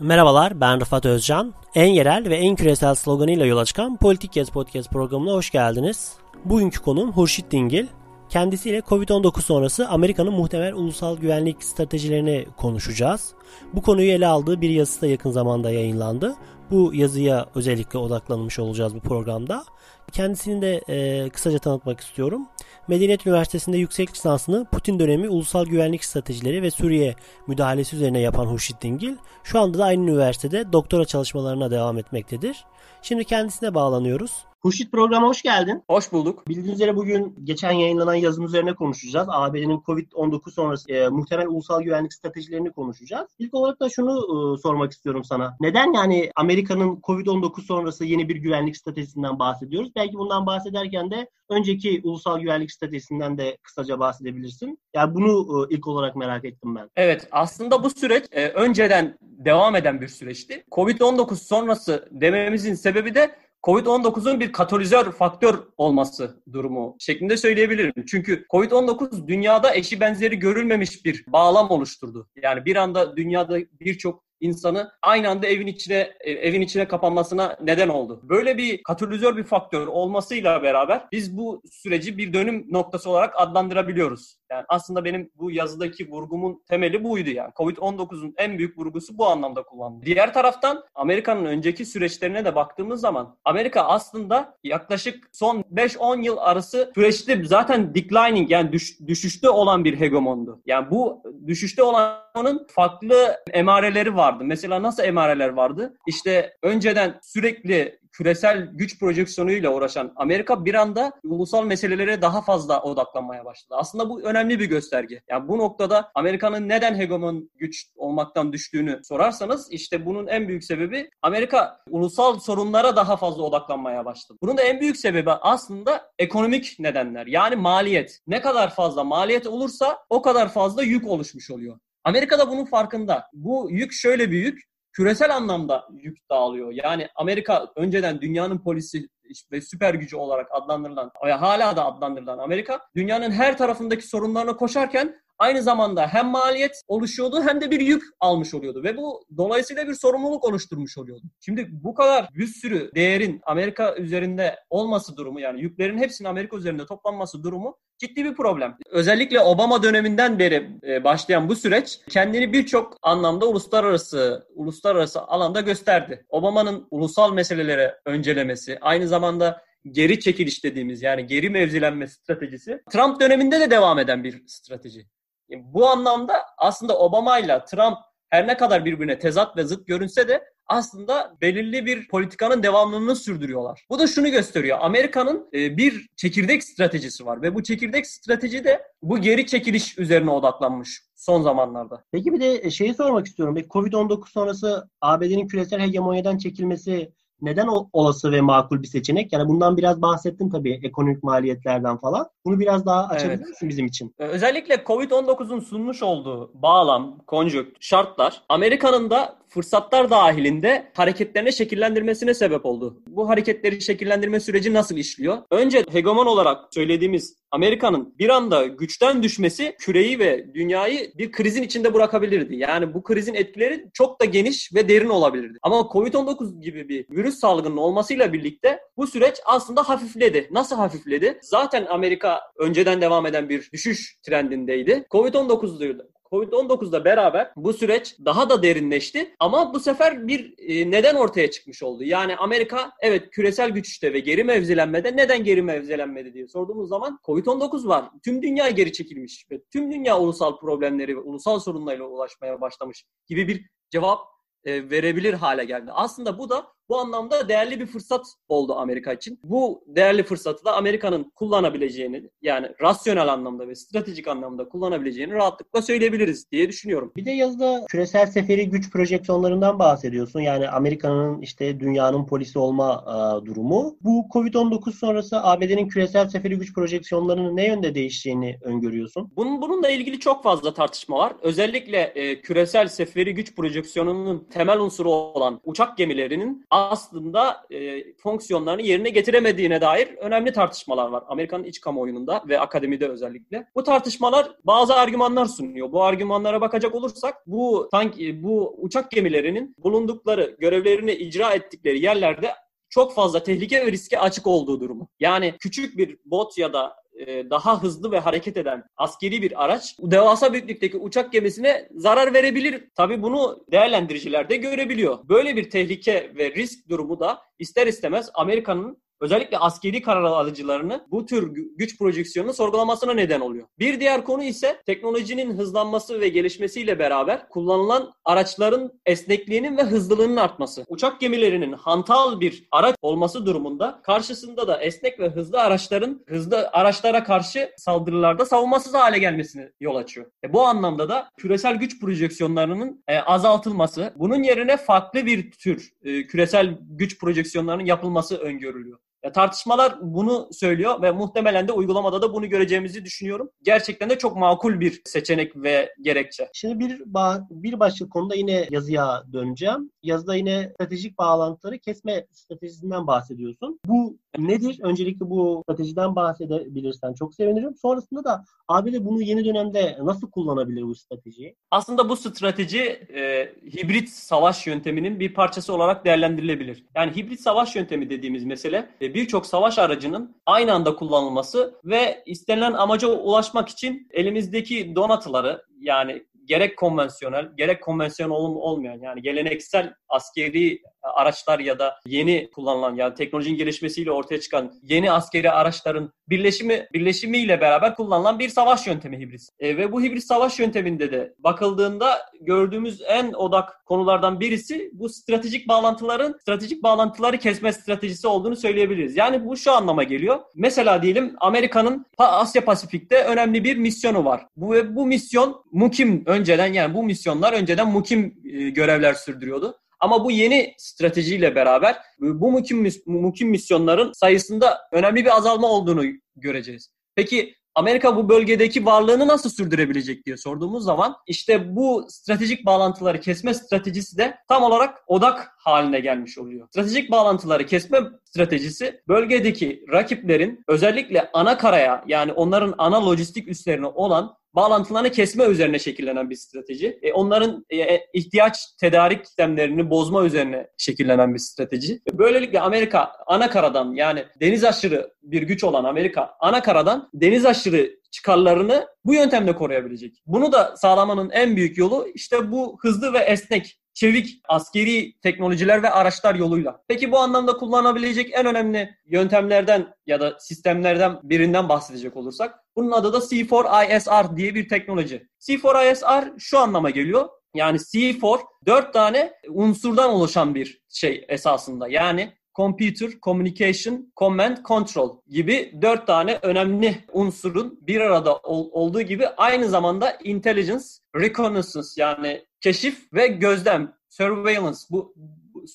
Merhabalar, ben Rıfat Özcan. En yerel ve en küresel sloganıyla yola çıkan Politik Gez Podcast programına hoş geldiniz. Bugünkü konuğum Hurşit Dingil. Kendisiyle Covid-19 sonrası Amerika'nın muhtemel ulusal güvenlik stratejilerini konuşacağız. Bu konuyu ele aldığı bir yazısı da yakın zamanda yayınlandı. Bu yazıya özellikle odaklanmış olacağız bu programda. Kendisini de e, kısaca tanıtmak istiyorum. Medeniyet Üniversitesi'nde yüksek lisansını Putin dönemi ulusal güvenlik stratejileri ve Suriye müdahalesi üzerine yapan Hurşit Dingil, şu anda da aynı üniversitede doktora çalışmalarına devam etmektedir. Şimdi kendisine bağlanıyoruz. Hurşit programa hoş geldin. Hoş bulduk. Bildiğiniz üzere bugün geçen yayınlanan yazım üzerine konuşacağız. ABD'nin Covid-19 sonrası e, muhtemel ulusal güvenlik stratejilerini konuşacağız. İlk olarak da şunu e, sormak istiyorum sana. Neden yani Amerika'nın Covid-19 sonrası yeni bir güvenlik stratejisinden bahsediyoruz? Belki bundan bahsederken de önceki ulusal güvenlik stratejisinden de kısaca bahsedebilirsin. Yani bunu e, ilk olarak merak ettim ben. Evet aslında bu süreç e, önceden devam eden bir süreçti. Covid-19 sonrası dememizin sebebi de Covid-19'un bir katalizör faktör olması durumu şeklinde söyleyebilirim. Çünkü Covid-19 dünyada eşi benzeri görülmemiş bir bağlam oluşturdu. Yani bir anda dünyada birçok insanı aynı anda evin içine e, evin içine kapanmasına neden oldu. Böyle bir katalizör bir faktör olmasıyla beraber biz bu süreci bir dönüm noktası olarak adlandırabiliyoruz. Yani aslında benim bu yazıdaki vurgumun temeli buydu yani. Covid-19'un en büyük vurgusu bu anlamda kullanıldı. Diğer taraftan Amerika'nın önceki süreçlerine de baktığımız zaman Amerika aslında yaklaşık son 5-10 yıl arası süreçte zaten declining yani düş, düşüşte olan bir hegemondu. Yani bu düşüşte olanın farklı emareleri vardı. Mesela nasıl emareler vardı? İşte önceden sürekli küresel güç projeksiyonuyla uğraşan Amerika bir anda ulusal meselelere daha fazla odaklanmaya başladı. Aslında bu önemli bir gösterge. Yani bu noktada Amerika'nın neden hegemon güç olmaktan düştüğünü sorarsanız işte bunun en büyük sebebi Amerika ulusal sorunlara daha fazla odaklanmaya başladı. Bunun da en büyük sebebi aslında ekonomik nedenler. Yani maliyet. Ne kadar fazla maliyet olursa o kadar fazla yük oluşmuş oluyor. Amerika da bunun farkında. Bu yük şöyle bir yük küresel anlamda yük dağılıyor. Yani Amerika önceden dünyanın polisi ve süper gücü olarak adlandırılan ve hala da adlandırılan Amerika dünyanın her tarafındaki sorunlarına koşarken aynı zamanda hem maliyet oluşuyordu hem de bir yük almış oluyordu ve bu dolayısıyla bir sorumluluk oluşturmuş oluyordu. Şimdi bu kadar bir sürü değerin Amerika üzerinde olması durumu yani yüklerin hepsinin Amerika üzerinde toplanması durumu ciddi bir problem. Özellikle Obama döneminden beri e, başlayan bu süreç kendini birçok anlamda uluslararası uluslararası alanda gösterdi. Obama'nın ulusal meselelere öncelemesi, aynı zamanda geri çekiliş dediğimiz yani geri mevzilenme stratejisi Trump döneminde de devam eden bir strateji. Bu anlamda aslında Obama ile Trump her ne kadar birbirine tezat ve zıt görünse de aslında belirli bir politikanın devamlılığını sürdürüyorlar. Bu da şunu gösteriyor. Amerika'nın e, bir çekirdek stratejisi var ve bu çekirdek strateji de bu geri çekiliş üzerine odaklanmış son zamanlarda. Peki bir de şeyi sormak istiyorum. Covid-19 sonrası ABD'nin küresel hegemonyadan çekilmesi neden olası ve makul bir seçenek? Yani bundan biraz bahsettin tabii ekonomik maliyetlerden falan. Bunu biraz daha açabilir evet. misin bizim için? Ee, özellikle Covid-19'un sunmuş olduğu bağlam, konjükt, şartlar Amerika'nın da fırsatlar dahilinde hareketlerini şekillendirmesine sebep oldu. Bu hareketleri şekillendirme süreci nasıl işliyor? Önce hegemon olarak söylediğimiz Amerika'nın bir anda güçten düşmesi küreyi ve dünyayı bir krizin içinde bırakabilirdi. Yani bu krizin etkileri çok da geniş ve derin olabilirdi. Ama Covid-19 gibi bir virüs salgının olmasıyla birlikte bu süreç aslında hafifledi. Nasıl hafifledi? Zaten Amerika önceden devam eden bir düşüş trendindeydi. Covid-19 Covid-19'da beraber bu süreç daha da derinleşti ama bu sefer bir e, neden ortaya çıkmış oldu. Yani Amerika evet küresel güçte ve geri mevzilenmede neden geri mevzilenmedi diye sorduğumuz zaman Covid-19 var. Tüm dünya geri çekilmiş ve tüm dünya ulusal problemleri ve ulusal sorunlarla ulaşmaya başlamış gibi bir cevap e, verebilir hale geldi. Aslında bu da bu anlamda değerli bir fırsat oldu Amerika için. Bu değerli fırsatı da Amerika'nın kullanabileceğini yani rasyonel anlamda ve stratejik anlamda kullanabileceğini rahatlıkla söyleyebiliriz diye düşünüyorum. Bir de yazıda küresel seferi güç projeksiyonlarından bahsediyorsun. Yani Amerika'nın işte dünyanın polisi olma e, durumu. Bu Covid-19 sonrası ABD'nin küresel seferi güç projeksiyonlarının ne yönde değişeceğini öngörüyorsun? Bunun, bununla ilgili çok fazla tartışma var. Özellikle e, küresel seferi güç projeksiyonunun temel unsuru olan uçak gemilerinin aslında e, fonksiyonlarını yerine getiremediğine dair önemli tartışmalar var. Amerika'nın iç kamuoyunda ve akademide özellikle. Bu tartışmalar bazı argümanlar sunuyor. Bu argümanlara bakacak olursak bu tank e, bu uçak gemilerinin bulundukları, görevlerini icra ettikleri yerlerde çok fazla tehlike ve riske açık olduğu durumu. Yani küçük bir bot ya da e, daha hızlı ve hareket eden askeri bir araç devasa büyüklükteki uçak gemisine zarar verebilir. Tabi bunu değerlendiriciler de görebiliyor. Böyle bir tehlike ve risk durumu da ister istemez Amerika'nın özellikle askeri karar alıcılarını bu tür güç projeksiyonunu sorgulamasına neden oluyor. Bir diğer konu ise teknolojinin hızlanması ve gelişmesiyle beraber kullanılan araçların esnekliğinin ve hızlılığının artması. Uçak gemilerinin hantal bir araç olması durumunda karşısında da esnek ve hızlı araçların hızlı araçlara karşı saldırılarda savunmasız hale gelmesini yol açıyor. E bu anlamda da küresel güç projeksiyonlarının e, azaltılması, bunun yerine farklı bir tür e, küresel güç projeksiyonlarının yapılması öngörülüyor. Ya tartışmalar bunu söylüyor ve muhtemelen de uygulamada da bunu göreceğimizi düşünüyorum. Gerçekten de çok makul bir seçenek ve gerekçe. Şimdi bir bir başka konuda yine yazıya döneceğim. Yazıda yine stratejik bağlantıları kesme stratejisinden bahsediyorsun. Bu nedir? Öncelikle bu stratejiden bahsedebilirsen çok sevinirim. Sonrasında da ABD bunu yeni dönemde nasıl kullanabilir bu stratejiyi? Aslında bu strateji e, hibrit savaş yönteminin bir parçası olarak değerlendirilebilir. Yani hibrit savaş yöntemi dediğimiz mesele e, birçok savaş aracının aynı anda kullanılması ve istenilen amaca ulaşmak için elimizdeki donatıları yani gerek konvansiyonel gerek konvansiyonel olmayan yani geleneksel askeri araçlar ya da yeni kullanılan yani teknolojinin gelişmesiyle ortaya çıkan yeni askeri araçların birleşimi birleşimiyle beraber kullanılan bir savaş yöntemi hibrit. E, ve bu hibrit savaş yönteminde de bakıldığında gördüğümüz en odak konulardan birisi bu stratejik bağlantıların stratejik bağlantıları kesme stratejisi olduğunu söyleyebiliriz. Yani bu şu anlama geliyor. Mesela diyelim Amerika'nın Asya Pasifik'te önemli bir misyonu var. Bu bu misyon mukim önceden yani bu misyonlar önceden mukim e, görevler sürdürüyordu. Ama bu yeni stratejiyle beraber bu mukim, mukim misyonların sayısında önemli bir azalma olduğunu göreceğiz. Peki Amerika bu bölgedeki varlığını nasıl sürdürebilecek diye sorduğumuz zaman işte bu stratejik bağlantıları kesme stratejisi de tam olarak odak haline gelmiş oluyor. Stratejik bağlantıları kesme stratejisi bölgedeki rakiplerin özellikle ana karaya yani onların ana lojistik üslerine olan bağlantılarını kesme üzerine şekillenen bir strateji. E, onların e, e, ihtiyaç tedarik sistemlerini bozma üzerine şekillenen bir strateji. Böylelikle Amerika ana karadan yani deniz aşırı bir güç olan Amerika ana karadan deniz aşırı çıkarlarını bu yöntemle koruyabilecek. Bunu da sağlamanın en büyük yolu işte bu hızlı ve esnek çevik askeri teknolojiler ve araçlar yoluyla. Peki bu anlamda kullanabilecek en önemli yöntemlerden ya da sistemlerden birinden bahsedecek olursak bunun adı da C4ISR diye bir teknoloji. C4ISR şu anlama geliyor. Yani C4 dört tane unsurdan oluşan bir şey esasında. Yani Computer, Communication, Command, Control gibi dört tane önemli unsurun bir arada ol, olduğu gibi aynı zamanda Intelligence, Reconnaissance yani keşif ve gözlem, Surveillance bu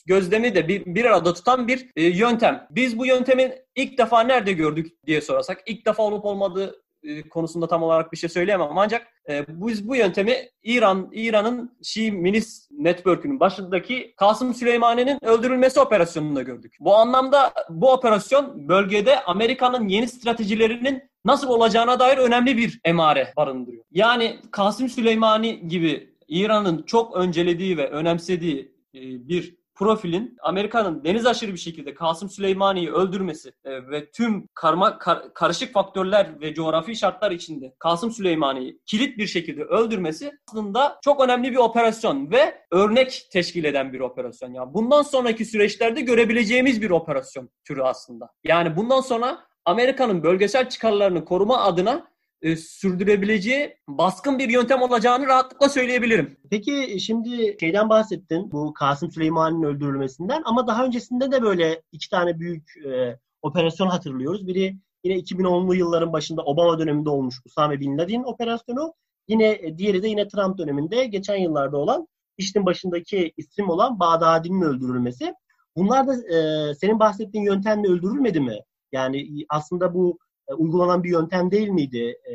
gözlemi de bir, bir arada tutan bir e, yöntem. Biz bu yöntemi ilk defa nerede gördük diye sorarsak ilk defa olup olmadığı e, konusunda tam olarak bir şey söyleyemem ancak e, biz bu yöntemi İran İran'ın Şii Milis Network'ünün başındaki Kasım Süleymani'nin öldürülmesi operasyonunda gördük. Bu anlamda bu operasyon bölgede Amerika'nın yeni stratejilerinin nasıl olacağına dair önemli bir emare barındırıyor. Yani Kasım Süleymani gibi İran'ın çok öncelediği ve önemsediği e, bir profilin Amerika'nın deniz aşırı bir şekilde Kasım Süleymani'yi öldürmesi e, ve tüm karma kar, karışık faktörler ve coğrafi şartlar içinde Kasım Süleymani'yi kilit bir şekilde öldürmesi aslında çok önemli bir operasyon ve örnek teşkil eden bir operasyon. Yani bundan sonraki süreçlerde görebileceğimiz bir operasyon türü aslında. Yani bundan sonra Amerika'nın bölgesel çıkarlarını koruma adına e, sürdürebileceği baskın bir yöntem olacağını rahatlıkla söyleyebilirim. Peki şimdi şeyden bahsettin bu Kasım Süleyman'ın öldürülmesinden ama daha öncesinde de böyle iki tane büyük e, operasyon hatırlıyoruz. Biri yine 2010'lu yılların başında Obama döneminde olmuş Usame Bin Laden operasyonu. Yine e, diğeri de yine Trump döneminde geçen yıllarda olan işin başındaki isim olan Bağdadi'nin öldürülmesi. Bunlar da e, senin bahsettiğin yöntemle öldürülmedi mi? Yani aslında bu e, uygulanan bir yöntem değil miydi? E,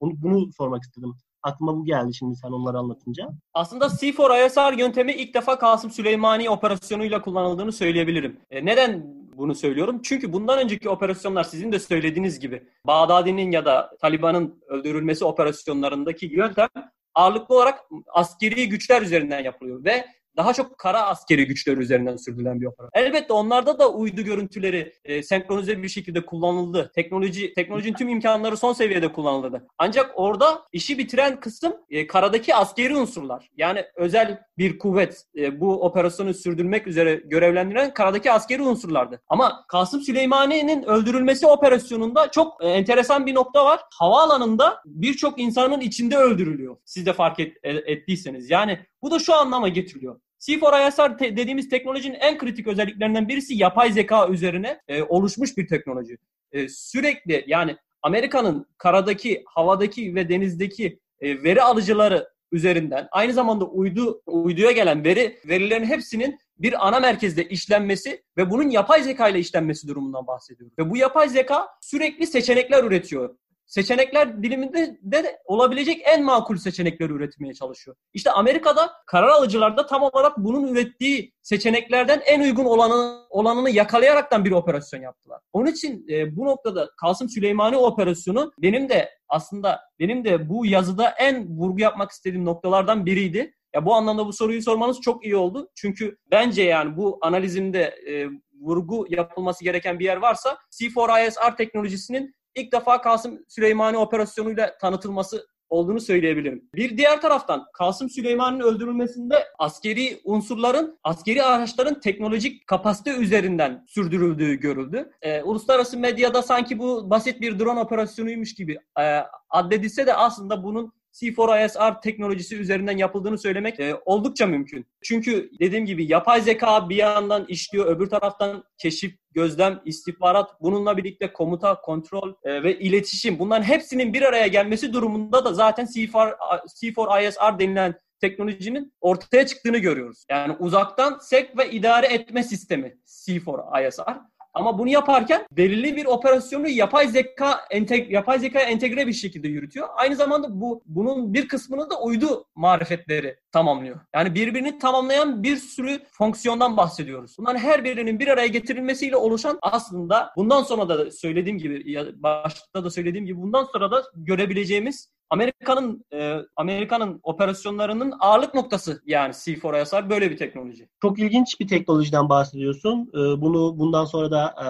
bunu, bunu sormak istedim. Aklıma bu geldi şimdi sen onları anlatınca. Aslında C4ISR yöntemi ilk defa Kasım Süleymani operasyonuyla kullanıldığını söyleyebilirim. E, neden bunu söylüyorum? Çünkü bundan önceki operasyonlar sizin de söylediğiniz gibi Bağdadi'nin ya da Taliban'ın öldürülmesi operasyonlarındaki yöntem ağırlıklı olarak askeri güçler üzerinden yapılıyor ve daha çok kara askeri güçler üzerinden sürdürülen bir operasyon. Elbette onlarda da uydu görüntüleri e, senkronize bir şekilde kullanıldı. Teknoloji teknolojinin tüm imkanları son seviyede kullanıldı. Ancak orada işi bitiren kısım e, karadaki askeri unsurlar. Yani özel bir kuvvet e, bu operasyonu sürdürmek üzere görevlendiren karadaki askeri unsurlardı. Ama Kasım Süleymani'nin öldürülmesi operasyonunda çok e, enteresan bir nokta var. Havaalanında birçok insanın içinde öldürülüyor. Siz de fark et, e, ettiyseniz. Yani bu da şu anlama getiriliyor. C4ISR te- dediğimiz teknolojinin en kritik özelliklerinden birisi yapay zeka üzerine e, oluşmuş bir teknoloji. E, sürekli yani Amerika'nın karadaki, havadaki ve denizdeki e, veri alıcıları üzerinden aynı zamanda uydu uyduya gelen veri verilerin hepsinin bir ana merkezde işlenmesi ve bunun yapay zeka ile işlenmesi durumundan bahsediyoruz. Ve bu yapay zeka sürekli seçenekler üretiyor seçenekler diliminde de olabilecek en makul seçenekleri üretmeye çalışıyor. İşte Amerika'da karar alıcılarda tam olarak bunun ürettiği seçeneklerden en uygun olanı, olanını yakalayaraktan bir operasyon yaptılar. Onun için e, bu noktada Kasım Süleymani operasyonu benim de aslında benim de bu yazıda en vurgu yapmak istediğim noktalardan biriydi. Ya bu anlamda bu soruyu sormanız çok iyi oldu. Çünkü bence yani bu analizimde e, vurgu yapılması gereken bir yer varsa C4ISR teknolojisinin ilk defa Kasım Süleymani operasyonuyla tanıtılması olduğunu söyleyebilirim. Bir diğer taraftan Kasım Süleyman'ın öldürülmesinde askeri unsurların, askeri araçların teknolojik kapasite üzerinden sürdürüldüğü görüldü. Ee, uluslararası medyada sanki bu basit bir drone operasyonuymuş gibi e, addedilse de aslında bunun C4ISR teknolojisi üzerinden yapıldığını söylemek e, oldukça mümkün. Çünkü dediğim gibi yapay zeka bir yandan işliyor, öbür taraftan keşif, gözlem, istihbarat, bununla birlikte komuta, kontrol e, ve iletişim bunların hepsinin bir araya gelmesi durumunda da zaten C4, C4ISR denilen teknolojinin ortaya çıktığını görüyoruz. Yani uzaktan sek ve idare etme sistemi C4ISR. Ama bunu yaparken belirli bir operasyonu yapay zeka enteg yapay zekaya entegre bir şekilde yürütüyor. Aynı zamanda bu bunun bir kısmını da uydu marifetleri tamamlıyor. Yani birbirini tamamlayan bir sürü fonksiyondan bahsediyoruz. Bunların her birinin bir araya getirilmesiyle oluşan aslında bundan sonra da söylediğim gibi başta da söylediğim gibi bundan sonra da görebileceğimiz Amerika'nın e, Amerika'nın operasyonlarının ağırlık noktası yani C4ISR böyle bir teknoloji. Çok ilginç bir teknolojiden bahsediyorsun. E, bunu bundan sonra da e,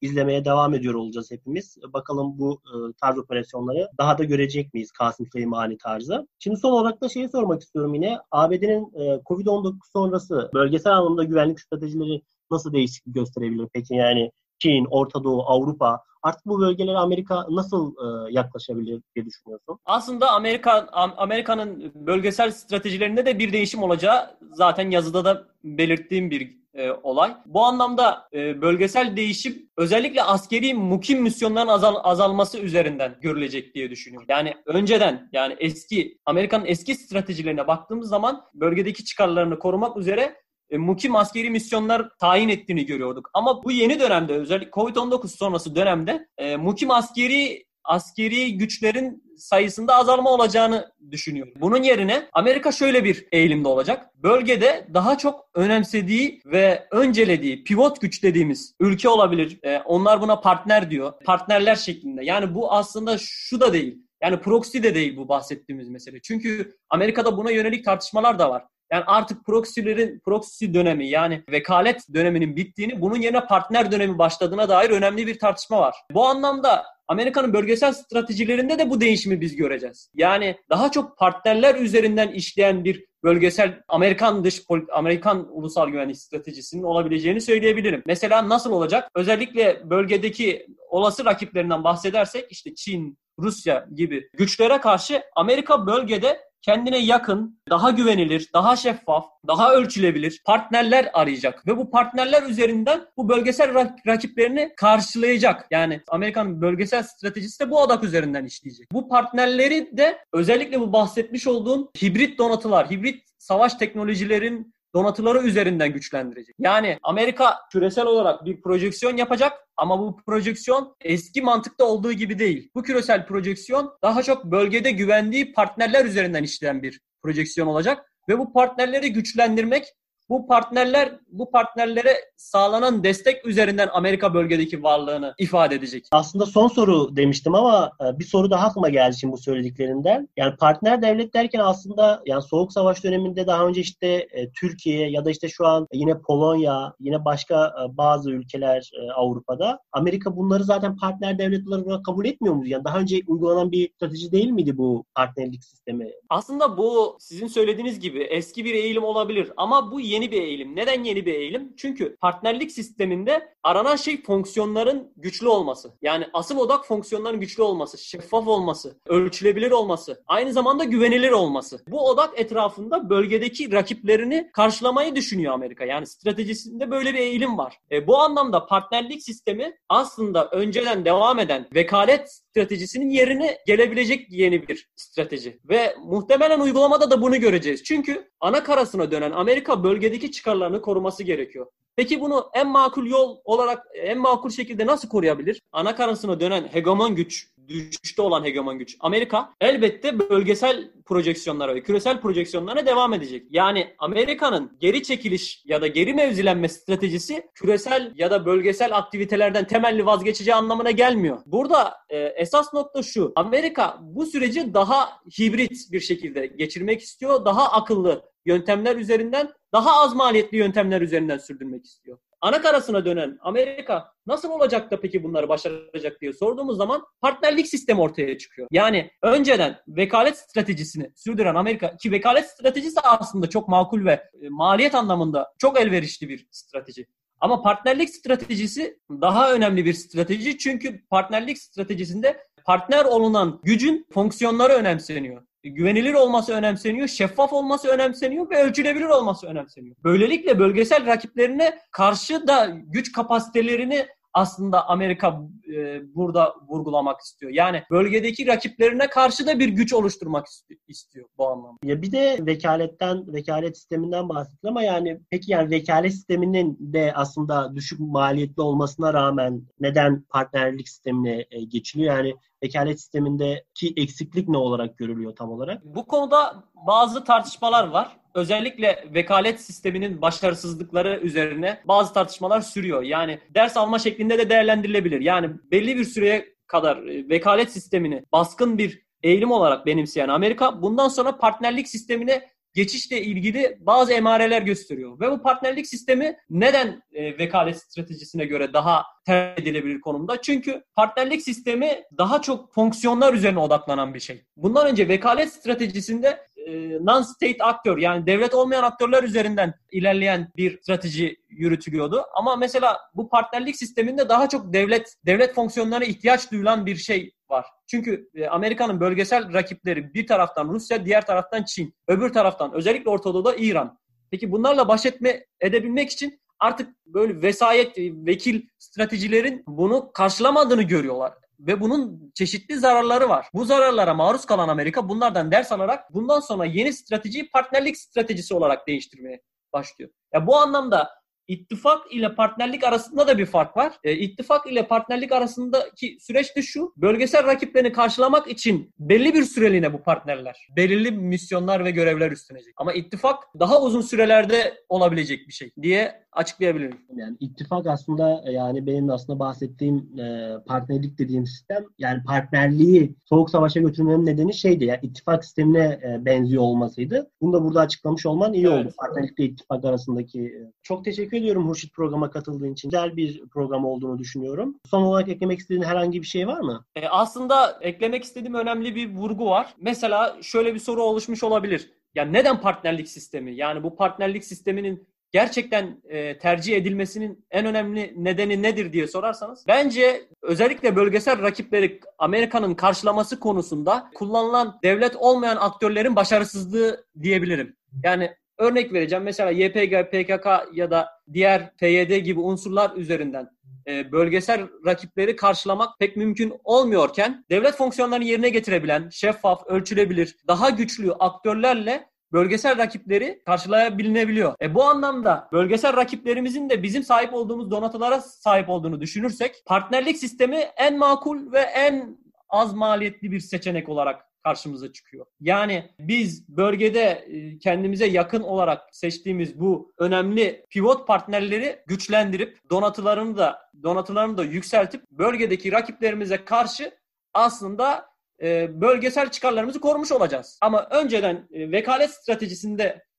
izlemeye devam ediyor olacağız hepimiz. Bakalım bu e, tarz operasyonları daha da görecek miyiz Kasım Süleymani tarzı. Şimdi son olarak da şeyi sormak istiyorum yine. ABD'nin e, Covid-19 sonrası bölgesel anlamda güvenlik stratejileri nasıl değişiklik gösterebilir peki? Yani Çin, Orta Doğu, Avrupa artık bu bölgelere Amerika nasıl e, yaklaşabilir diye düşünüyorsun? Aslında Amerika Amerika'nın bölgesel stratejilerinde de bir değişim olacağı zaten yazıda da belirttiğim bir e, olay. Bu anlamda e, bölgesel değişim özellikle askeri mukim misyonların azal, azalması üzerinden görülecek diye düşünüyorum. Yani önceden yani eski Amerika'nın eski stratejilerine baktığımız zaman bölgedeki çıkarlarını korumak üzere e, mukim askeri misyonlar tayin ettiğini görüyorduk. Ama bu yeni dönemde özellikle Covid-19 sonrası dönemde e, mukim askeri askeri güçlerin sayısında azalma olacağını düşünüyorum. Bunun yerine Amerika şöyle bir eğilimde olacak. Bölgede daha çok önemsediği ve öncelediği pivot güç dediğimiz ülke olabilir. E, onlar buna partner diyor. Partnerler şeklinde. Yani bu aslında şu da değil. Yani proxy de değil bu bahsettiğimiz mesele. Çünkü Amerika'da buna yönelik tartışmalar da var. Yani artık proxy'lerin proxy dönemi yani vekalet döneminin bittiğini, bunun yerine partner dönemi başladığına dair önemli bir tartışma var. Bu anlamda Amerika'nın bölgesel stratejilerinde de bu değişimi biz göreceğiz. Yani daha çok partnerler üzerinden işleyen bir bölgesel Amerikan dış Amerikan ulusal güvenlik stratejisinin olabileceğini söyleyebilirim. Mesela nasıl olacak? Özellikle bölgedeki olası rakiplerinden bahsedersek işte Çin, Rusya gibi güçlere karşı Amerika bölgede kendine yakın, daha güvenilir, daha şeffaf, daha ölçülebilir partnerler arayacak. Ve bu partnerler üzerinden bu bölgesel rakiplerini karşılayacak. Yani Amerikan bölgesel stratejisi de bu adak üzerinden işleyecek. Bu partnerleri de özellikle bu bahsetmiş olduğum hibrit donatılar, hibrit savaş teknolojilerin donatıları üzerinden güçlendirecek. Yani Amerika küresel olarak bir projeksiyon yapacak ama bu projeksiyon eski mantıkta olduğu gibi değil. Bu küresel projeksiyon daha çok bölgede güvendiği partnerler üzerinden işleyen bir projeksiyon olacak ve bu partnerleri güçlendirmek bu partnerler bu partnerlere sağlanan destek üzerinden Amerika bölgedeki varlığını ifade edecek. Aslında son soru demiştim ama e, bir soru daha aklıma geldi şimdi bu söylediklerinden. Yani partner devlet derken aslında yani Soğuk Savaş döneminde daha önce işte e, Türkiye ya da işte şu an yine Polonya, yine başka e, bazı ülkeler Avrupa'da Amerika bunları zaten partner devlet olarak kabul etmiyor muydu? Yani daha önce uygulanan bir strateji değil miydi bu partnerlik sistemi? Aslında bu sizin söylediğiniz gibi eski bir eğilim olabilir ama bu yeni yeni bir eğilim. Neden yeni bir eğilim? Çünkü partnerlik sisteminde aranan şey fonksiyonların güçlü olması. Yani asıl odak fonksiyonların güçlü olması, şeffaf olması, ölçülebilir olması, aynı zamanda güvenilir olması. Bu odak etrafında bölgedeki rakiplerini karşılamayı düşünüyor Amerika. Yani stratejisinde böyle bir eğilim var. E, bu anlamda partnerlik sistemi aslında önceden devam eden vekalet stratejisinin yerine gelebilecek yeni bir strateji. Ve muhtemelen uygulamada da bunu göreceğiz. Çünkü ana karasına dönen Amerika bölgedeki çıkarlarını koruması gerekiyor. Peki bunu en makul yol olarak en makul şekilde nasıl koruyabilir? Ana karasına dönen hegemon güç, düşüşte olan hegemon güç. Amerika elbette bölgesel projeksiyonlara ve küresel projeksiyonlara devam edecek. Yani Amerika'nın geri çekiliş ya da geri mevzilenme stratejisi küresel ya da bölgesel aktivitelerden temelli vazgeçeceği anlamına gelmiyor. Burada e, esas nokta şu. Amerika bu süreci daha hibrit bir şekilde geçirmek istiyor. Daha akıllı yöntemler üzerinden daha az maliyetli yöntemler üzerinden sürdürmek istiyor. Ana karasına dönen Amerika nasıl olacak da peki bunları başaracak diye sorduğumuz zaman partnerlik sistemi ortaya çıkıyor. Yani önceden vekalet stratejisini sürdüren Amerika ki vekalet stratejisi aslında çok makul ve e, maliyet anlamında çok elverişli bir strateji. Ama partnerlik stratejisi daha önemli bir strateji çünkü partnerlik stratejisinde partner olunan gücün fonksiyonları önemseniyor güvenilir olması önemseniyor, şeffaf olması önemseniyor ve ölçülebilir olması önemseniyor. Böylelikle bölgesel rakiplerine karşı da güç kapasitelerini aslında Amerika e, burada vurgulamak istiyor. Yani bölgedeki rakiplerine karşı da bir güç oluşturmak istiyor bu anlamda. Ya bir de vekaletten, vekalet sisteminden bahsettin ama yani peki yani vekalet sisteminin de aslında düşük maliyetli olmasına rağmen neden partnerlik sistemine e, geçiliyor? Yani vekalet sistemindeki eksiklik ne olarak görülüyor tam olarak? Bu konuda bazı tartışmalar var. Özellikle vekalet sisteminin başarısızlıkları üzerine bazı tartışmalar sürüyor. Yani ders alma şeklinde de değerlendirilebilir. Yani belli bir süreye kadar e, vekalet sistemini baskın bir eğilim olarak benimseyen Amerika bundan sonra partnerlik sistemine geçişle ilgili bazı emareler gösteriyor. Ve bu partnerlik sistemi neden e, vekalet stratejisine göre daha tercih edilebilir konumda? Çünkü partnerlik sistemi daha çok fonksiyonlar üzerine odaklanan bir şey. Bundan önce vekalet stratejisinde e, non-state aktör yani devlet olmayan aktörler üzerinden ilerleyen bir strateji yürütülüyordu. Ama mesela bu partnerlik sisteminde daha çok devlet devlet fonksiyonlarına ihtiyaç duyulan bir şey var. Çünkü e, Amerika'nın bölgesel rakipleri bir taraftan Rusya, diğer taraftan Çin, öbür taraftan özellikle Orta Doğu'da İran. Peki bunlarla baş etme edebilmek için artık böyle vesayet, vekil stratejilerin bunu karşılamadığını görüyorlar ve bunun çeşitli zararları var. Bu zararlara maruz kalan Amerika bunlardan ders alarak bundan sonra yeni stratejiyi partnerlik stratejisi olarak değiştirmeye başlıyor. Ya bu anlamda İttifak ile partnerlik arasında da bir fark var. E, ittifak ile partnerlik arasındaki süreç de şu. Bölgesel rakiplerini karşılamak için belli bir süreliğine bu partnerler belirli misyonlar ve görevler üstlenecek. Ama ittifak daha uzun sürelerde olabilecek bir şey diye açıklayabilirim. Yani ittifak aslında e, yani benim aslında bahsettiğim e, partnerlik dediğim sistem yani partnerliği soğuk savaşa götürmenin nedeni şeydi yani ittifak sistemine e, benziyor olmasıydı. Bunu da burada açıklamış olman iyi evet. oldu. Partnerlikle ittifak arasındaki. Çok teşekkür ediyorum Hurşit programa katıldığın için. Güzel bir program olduğunu düşünüyorum. Son olarak eklemek istediğin herhangi bir şey var mı? E, aslında eklemek istediğim önemli bir vurgu var. Mesela şöyle bir soru oluşmuş olabilir. Ya neden partnerlik sistemi? Yani bu partnerlik sisteminin gerçekten e, tercih edilmesinin en önemli nedeni nedir diye sorarsanız bence özellikle bölgesel rakipleri Amerika'nın karşılaması konusunda kullanılan devlet olmayan aktörlerin başarısızlığı diyebilirim. Yani örnek vereceğim mesela YPG, PKK ya da diğer PYD gibi unsurlar üzerinden e, bölgesel rakipleri karşılamak pek mümkün olmuyorken devlet fonksiyonlarını yerine getirebilen, şeffaf, ölçülebilir, daha güçlü aktörlerle bölgesel rakipleri karşılayabilinebiliyor. E bu anlamda bölgesel rakiplerimizin de bizim sahip olduğumuz donatılara sahip olduğunu düşünürsek partnerlik sistemi en makul ve en az maliyetli bir seçenek olarak karşımıza çıkıyor. Yani biz bölgede e, kendimize yakın olarak seçtiğimiz bu önemli pivot partnerleri güçlendirip donatılarını da donatılarını da yükseltip bölgedeki rakiplerimize karşı aslında e, bölgesel çıkarlarımızı korumuş olacağız. Ama önceden e, vekalet stratejisinde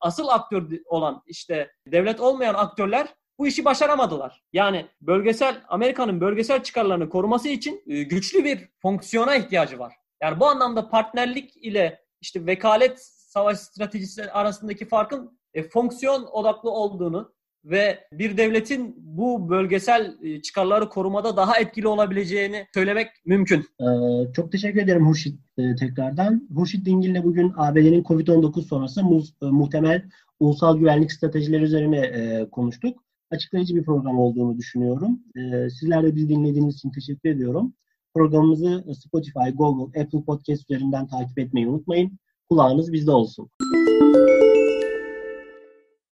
asıl aktör olan işte devlet olmayan aktörler bu işi başaramadılar. Yani bölgesel Amerika'nın bölgesel çıkarlarını koruması için güçlü bir fonksiyona ihtiyacı var. Yani bu anlamda partnerlik ile işte vekalet savaş stratejisi arasındaki farkın e, fonksiyon odaklı olduğunu ve bir devletin bu bölgesel e, çıkarları korumada daha etkili olabileceğini söylemek mümkün. Ee, çok teşekkür ederim Hurşit e, tekrardan. Hurşit Dingil'le bugün ABD'nin COVID-19 sonrası mu, e, muhtemel ulusal güvenlik stratejileri üzerine e, konuştuk. Açıklayıcı bir program olduğunu düşünüyorum. E, sizler de bizi dinlediğiniz için teşekkür ediyorum. Programımızı Spotify, Google, Apple Podcast üzerinden takip etmeyi unutmayın. Kulağınız bizde olsun.